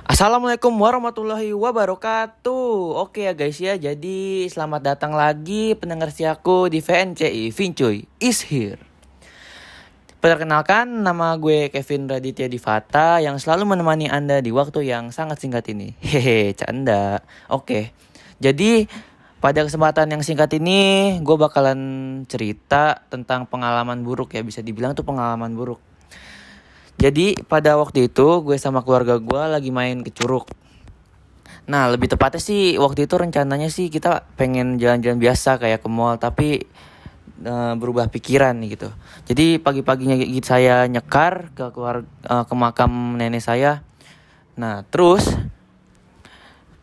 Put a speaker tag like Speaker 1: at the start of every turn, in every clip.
Speaker 1: Assalamualaikum warahmatullahi wabarakatuh. Oke ya guys ya Jadi selamat datang lagi pendengar siaku di VNCI Vincuy is here. Perkenalkan nama gue Kevin Raditya Divata Yang selalu menemani anda di waktu yang sangat singkat ini. Hehe canda. Oke Jadi pada kesempatan yang singkat ini Gue bakalan cerita tentang pengalaman buruk ya. Bisa dibilang tuh pengalaman buruk jadi pada waktu itu gue sama keluarga gue lagi main ke Curug. Nah lebih tepatnya sih waktu itu rencananya sih kita pengen jalan-jalan biasa kayak ke mall tapi uh, berubah pikiran gitu. Jadi pagi-paginya saya nyekar ke keluar uh, ke makam nenek saya. Nah terus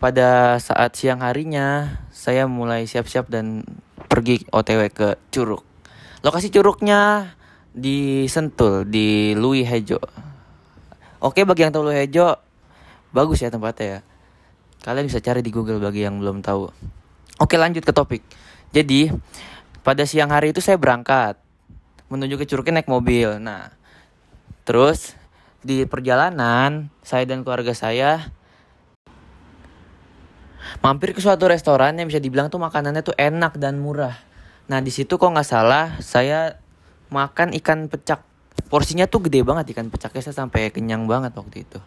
Speaker 1: pada saat siang harinya saya mulai siap-siap dan pergi OTW ke Curug. Lokasi Curugnya di Sentul di Louis Hejo. Oke bagi yang tahu Louis Hejo bagus ya tempatnya ya. Kalian bisa cari di Google bagi yang belum tahu. Oke lanjut ke topik. Jadi pada siang hari itu saya berangkat menuju ke Curugnya naik mobil. Nah terus di perjalanan saya dan keluarga saya mampir ke suatu restoran yang bisa dibilang tuh makanannya tuh enak dan murah. Nah di situ kok nggak salah saya makan ikan pecak. Porsinya tuh gede banget ikan pecaknya saya sampai kenyang banget waktu itu.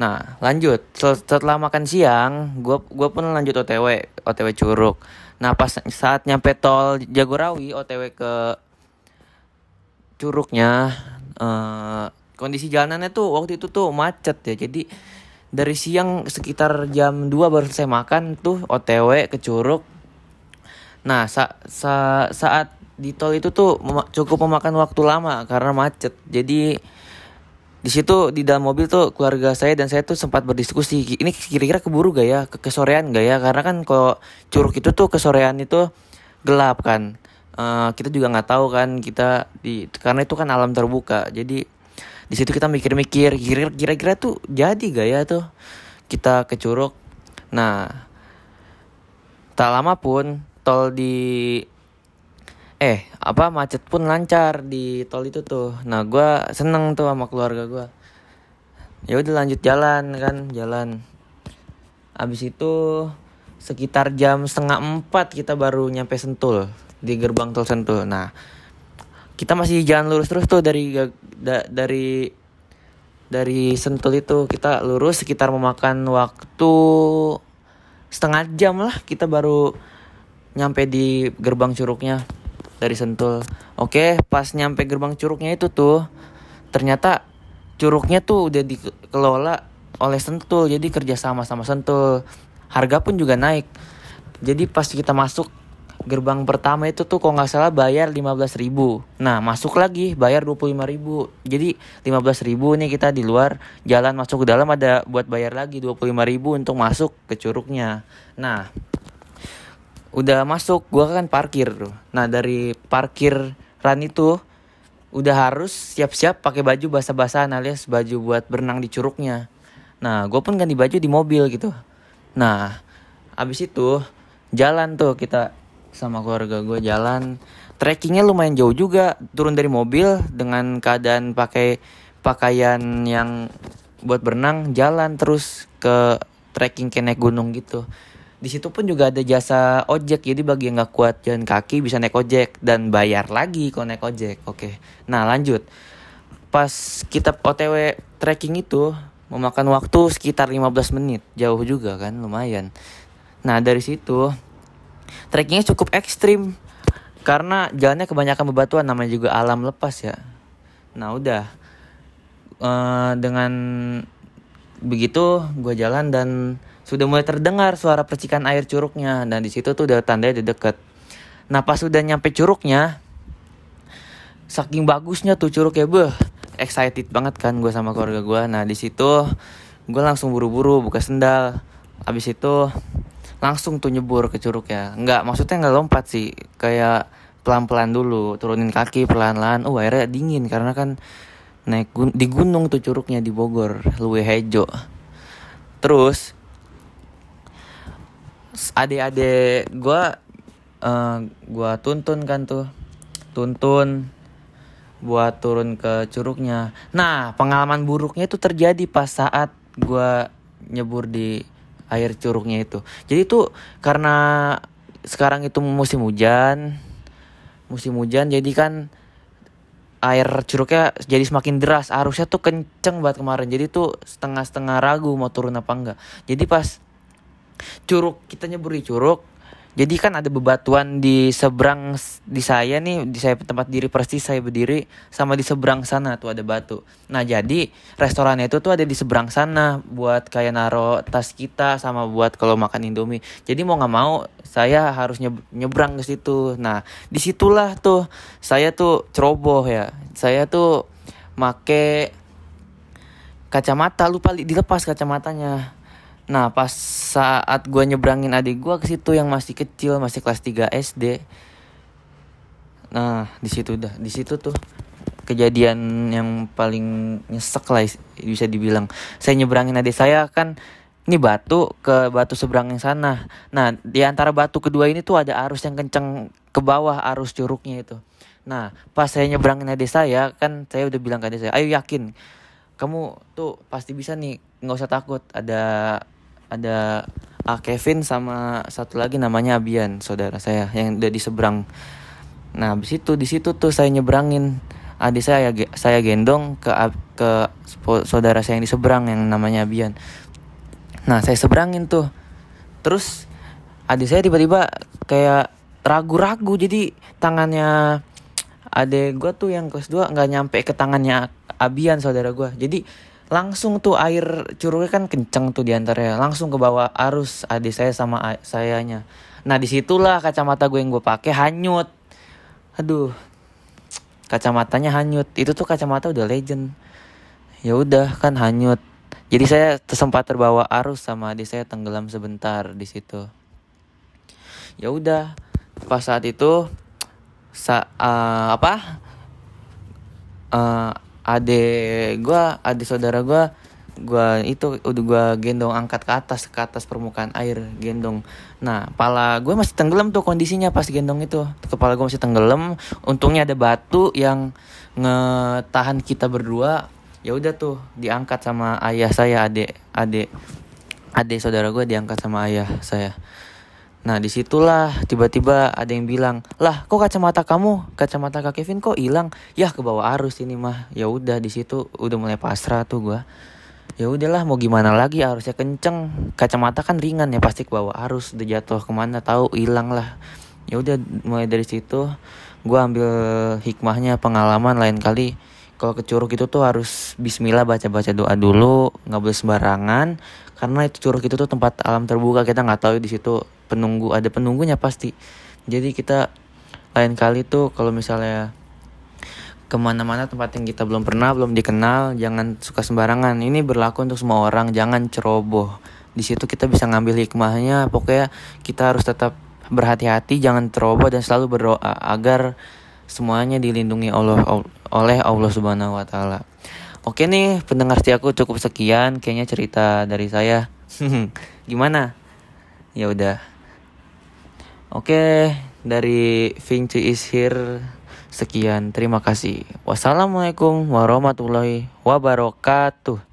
Speaker 1: Nah lanjut. Setelah makan siang gue gua pun lanjut otw otw curug. Nah pas saat nyampe tol jagorawi otw ke curugnya uh, kondisi jalanannya tuh waktu itu tuh macet ya. Jadi dari siang sekitar jam 2 baru selesai makan tuh otw ke curug. Nah sa sa saat di tol itu tuh cukup memakan waktu lama karena macet. Jadi di situ di dalam mobil tuh keluarga saya dan saya tuh sempat berdiskusi ini kira-kira keburu gak ya? Ke kesorean gak ya? Karena kan kalau curug itu tuh kesorean itu gelap kan. Uh, kita juga nggak tahu kan kita di karena itu kan alam terbuka. Jadi di situ kita mikir-mikir kira-kira tuh jadi gak ya tuh kita ke curug? Nah tak lama pun tol di eh apa macet pun lancar di tol itu tuh. Nah gue seneng tuh sama keluarga gue ya udah lanjut jalan kan jalan. Abis itu sekitar jam setengah empat kita baru nyampe sentul di gerbang tol sentul. Nah kita masih jalan lurus terus tuh dari da, dari dari sentul itu. Kita lurus sekitar memakan waktu setengah jam lah kita baru nyampe di gerbang curugnya dari Sentul. Oke, pas nyampe gerbang curugnya itu tuh ternyata curugnya tuh udah dikelola oleh Sentul, jadi kerja sama sama Sentul. Harga pun juga naik. Jadi pas kita masuk gerbang pertama itu tuh kok nggak salah bayar 15 ribu Nah masuk lagi bayar 25 ribu Jadi 15 ribu nih kita di luar Jalan masuk ke dalam ada buat bayar lagi 25 ribu untuk masuk ke curugnya Nah udah masuk gua kan parkir nah dari parkir run itu udah harus siap-siap pakai baju basah-basahan alias baju buat berenang di curugnya. Nah gue pun ganti baju di mobil gitu. Nah abis itu jalan tuh kita sama keluarga gue jalan. Trekkingnya lumayan jauh juga turun dari mobil dengan keadaan pakai pakaian yang buat berenang jalan terus ke trekking ke naik gunung gitu di situ pun juga ada jasa ojek. Jadi bagi yang nggak kuat jalan kaki bisa naik ojek dan bayar lagi kalau naik ojek. Oke. Nah lanjut. Pas kita otw trekking itu memakan waktu sekitar 15 menit. Jauh juga kan lumayan. Nah dari situ trekkingnya cukup ekstrim. Karena jalannya kebanyakan bebatuan namanya juga alam lepas ya. Nah udah. Uh, dengan begitu gue jalan dan sudah mulai terdengar suara percikan air curugnya dan di situ tuh udah tandanya di dekat. Nah pas sudah nyampe curugnya, saking bagusnya tuh curug ya beh, excited banget kan gue sama keluarga gue. Nah di situ gue langsung buru-buru buka sendal. Abis itu langsung tuh nyebur ke curug ya. Nggak maksudnya nggak lompat sih, kayak pelan-pelan dulu, turunin kaki pelan-pelan. Oh airnya dingin karena kan naik gun di gunung tuh curugnya di Bogor, Luwe Hejo. Terus adik-adik gue uh, gue tuntun kan tuh. Tuntun buat turun ke curugnya. Nah pengalaman buruknya itu terjadi pas saat gua nyebur di air curugnya itu. Jadi tuh karena sekarang itu musim hujan musim hujan jadi kan air curugnya jadi semakin deras arusnya tuh kenceng banget kemarin. Jadi tuh setengah-setengah ragu mau turun apa enggak. Jadi pas curug kita nyebur di curug. Jadi kan ada bebatuan di seberang di saya nih di saya tempat diri persis saya berdiri sama di seberang sana tuh ada batu. Nah jadi restorannya itu tuh ada di seberang sana buat kayak naro tas kita sama buat kalau makan indomie. Jadi mau nggak mau saya harus nyebrang ke situ. Nah di situlah tuh saya tuh ceroboh ya. Saya tuh make kacamata lupa dilepas kacamatanya Nah pas saat gue nyebrangin adik gue ke situ yang masih kecil masih kelas 3 SD. Nah di situ dah di situ tuh kejadian yang paling nyesek lah bisa dibilang. Saya nyebrangin adik saya kan ini batu ke batu seberang yang sana. Nah di antara batu kedua ini tuh ada arus yang kenceng ke bawah arus curugnya itu. Nah pas saya nyebrangin adik saya kan saya udah bilang ke adik saya, ayo yakin kamu tuh pasti bisa nih nggak usah takut ada ada ah, Kevin sama satu lagi namanya Abian saudara saya yang udah di seberang. Nah di situ di situ tuh saya nyebrangin. Adik saya saya gendong ke ke saudara saya yang di seberang yang namanya Abian. Nah saya seberangin tuh. Terus adik saya tiba-tiba kayak ragu-ragu jadi tangannya adik gue tuh yang kelas 2 nggak nyampe ke tangannya Abian saudara gue jadi langsung tuh air curugnya kan kenceng tuh di antaranya langsung ke bawah arus adik saya sama sayanya. Nah di situlah kacamata gue yang gue pakai hanyut. Aduh kacamatanya hanyut. Itu tuh kacamata udah legend. Ya udah kan hanyut. Jadi saya sempat terbawa arus sama adik saya tenggelam sebentar di situ. Ya udah pas saat itu sa uh, apa? Uh, ade gue ade saudara gue gue itu udah gue gendong angkat ke atas ke atas permukaan air gendong. Nah kepala gue masih tenggelam tuh kondisinya pas gendong itu. Kepala gue masih tenggelam. Untungnya ada batu yang ngetahan kita berdua. Ya udah tuh diangkat sama ayah saya ade ade ade saudara gue diangkat sama ayah saya Nah di situlah tiba-tiba ada yang bilang lah kok kacamata kamu kacamata kak Kevin kok hilang? Ya ke bawah arus ini mah. Ya udah di situ udah mulai pasrah tuh gua. Ya udahlah mau gimana lagi arusnya kenceng. Kacamata kan ringan ya pasti ke bawah arus. Udah jatuh ke mana tahu hilang lah. Ya udah mulai dari situ gua ambil hikmahnya pengalaman lain kali kalau ke curug itu tuh harus Bismillah baca-baca doa dulu nggak boleh sembarangan. Karena itu curug itu tuh tempat alam terbuka kita nggak tahu di situ penunggu ada penunggunya pasti. Jadi kita lain kali tuh kalau misalnya ke mana-mana tempat yang kita belum pernah belum dikenal jangan suka sembarangan. Ini berlaku untuk semua orang jangan ceroboh. Di situ kita bisa ngambil hikmahnya pokoknya kita harus tetap berhati-hati jangan ceroboh dan selalu berdoa agar semuanya dilindungi Allah oleh Allah Subhanahu wa taala. Oke nih, pendengar setiaku cukup sekian kayaknya cerita dari saya. Gimana? Ya udah. Oke, dari Vinci is here. Sekian, terima kasih. Wassalamualaikum warahmatullahi wabarakatuh.